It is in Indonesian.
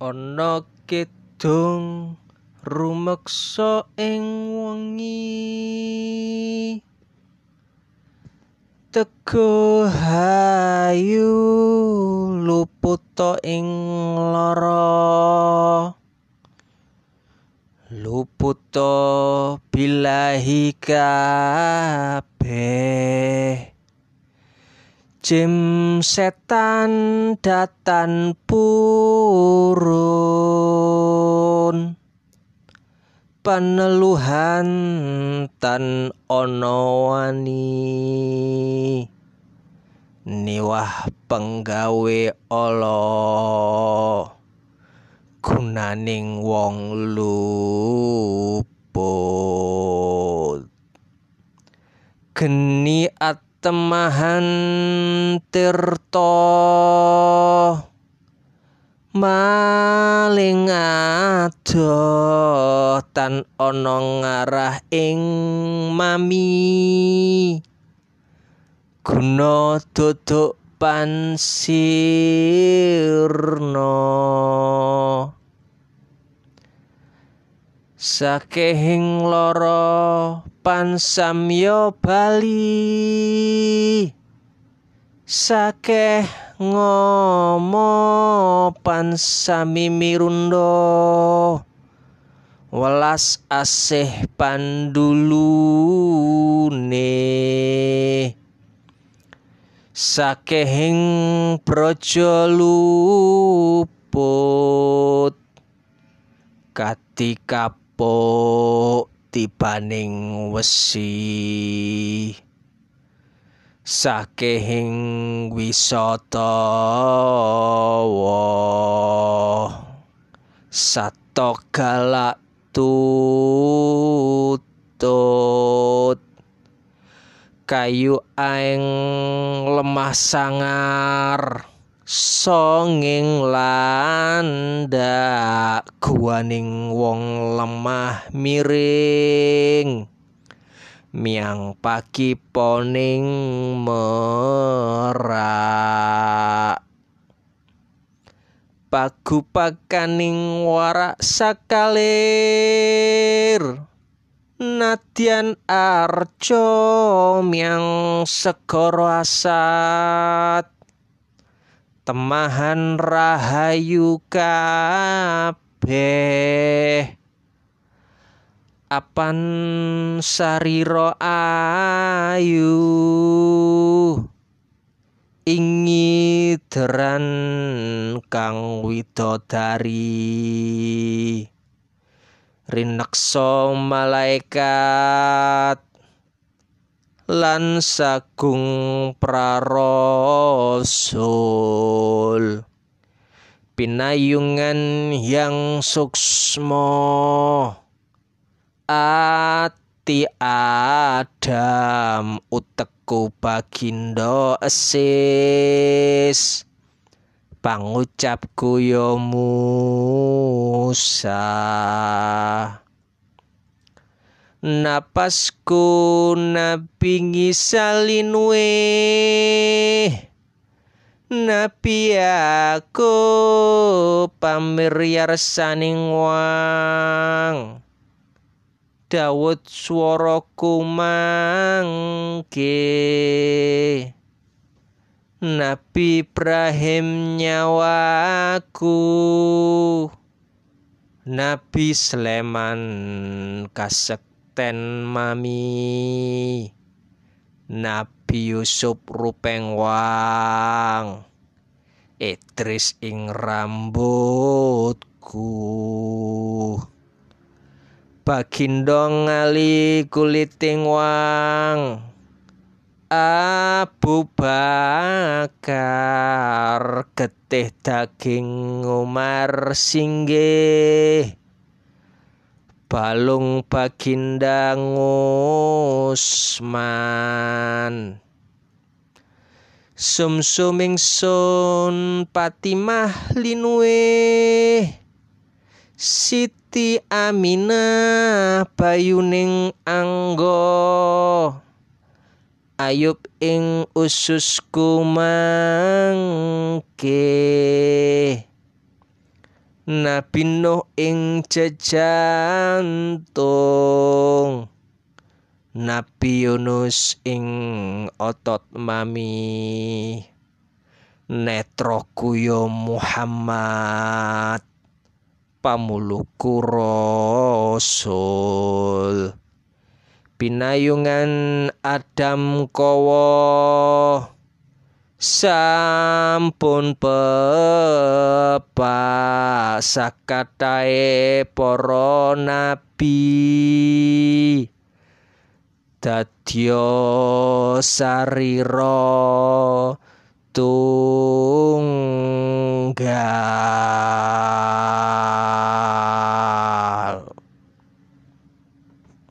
ana kidung rumeksa ing wengi. Teguh hayu luputa ing lara. Luputa bilahi kabeh Jim setan datan purun. Peneluhan tan ana wani. Niwah penggawe ala. Gunaning wong luput. Geni atemahan tirta maling adoh tan ana ngarah ing mami. Guna duduk pansirna sakehing lara pansamya bali. Sakeh ngomo pansami mirunda. Welas asih pandulune. Sakehing praja luput. Katika kapok tibaning wesi? Sakehing wisata sato galak tutut. Kayu aeng lemah sangar songing landak guaning wong lemah miring. Miang pagi poning merak. Pagupakaning warak sakalir. Nadyan arco miang segoro asat temahan rahayu kabeh. Apan sariro ayu. Ingi deran kang widodari. Rinekso malaikat lan sagung prarosul. Pinayungan yang suksmo. Ati adam uteku bagindo esis pangucapku yo Musa napasku nabi ngisalinwe nabi aku pamiryasaning wang. Dawud swaraku mangke Nabi Ibrahim nyawaku. Nabi Sleman kasek ten mami. Nabi Yusuf rupeng wang. Idris ing rambutku. Bagindo ngali kuliting wang. Abu Bakar getih daging Umar singgih balung bagindang Usman sumsuming sun Patimah linwe Siti Aminah bayuning anggo Ayub ing ususku mangke Nabi Nuh ing jejantung. Nabi Yunus ing otot mami. Netro kuyo Muhammad. Pamuluku rasul. Pinayungan Adam kowo sampun pepak sakatae para nabi. Dadya sarira tunggal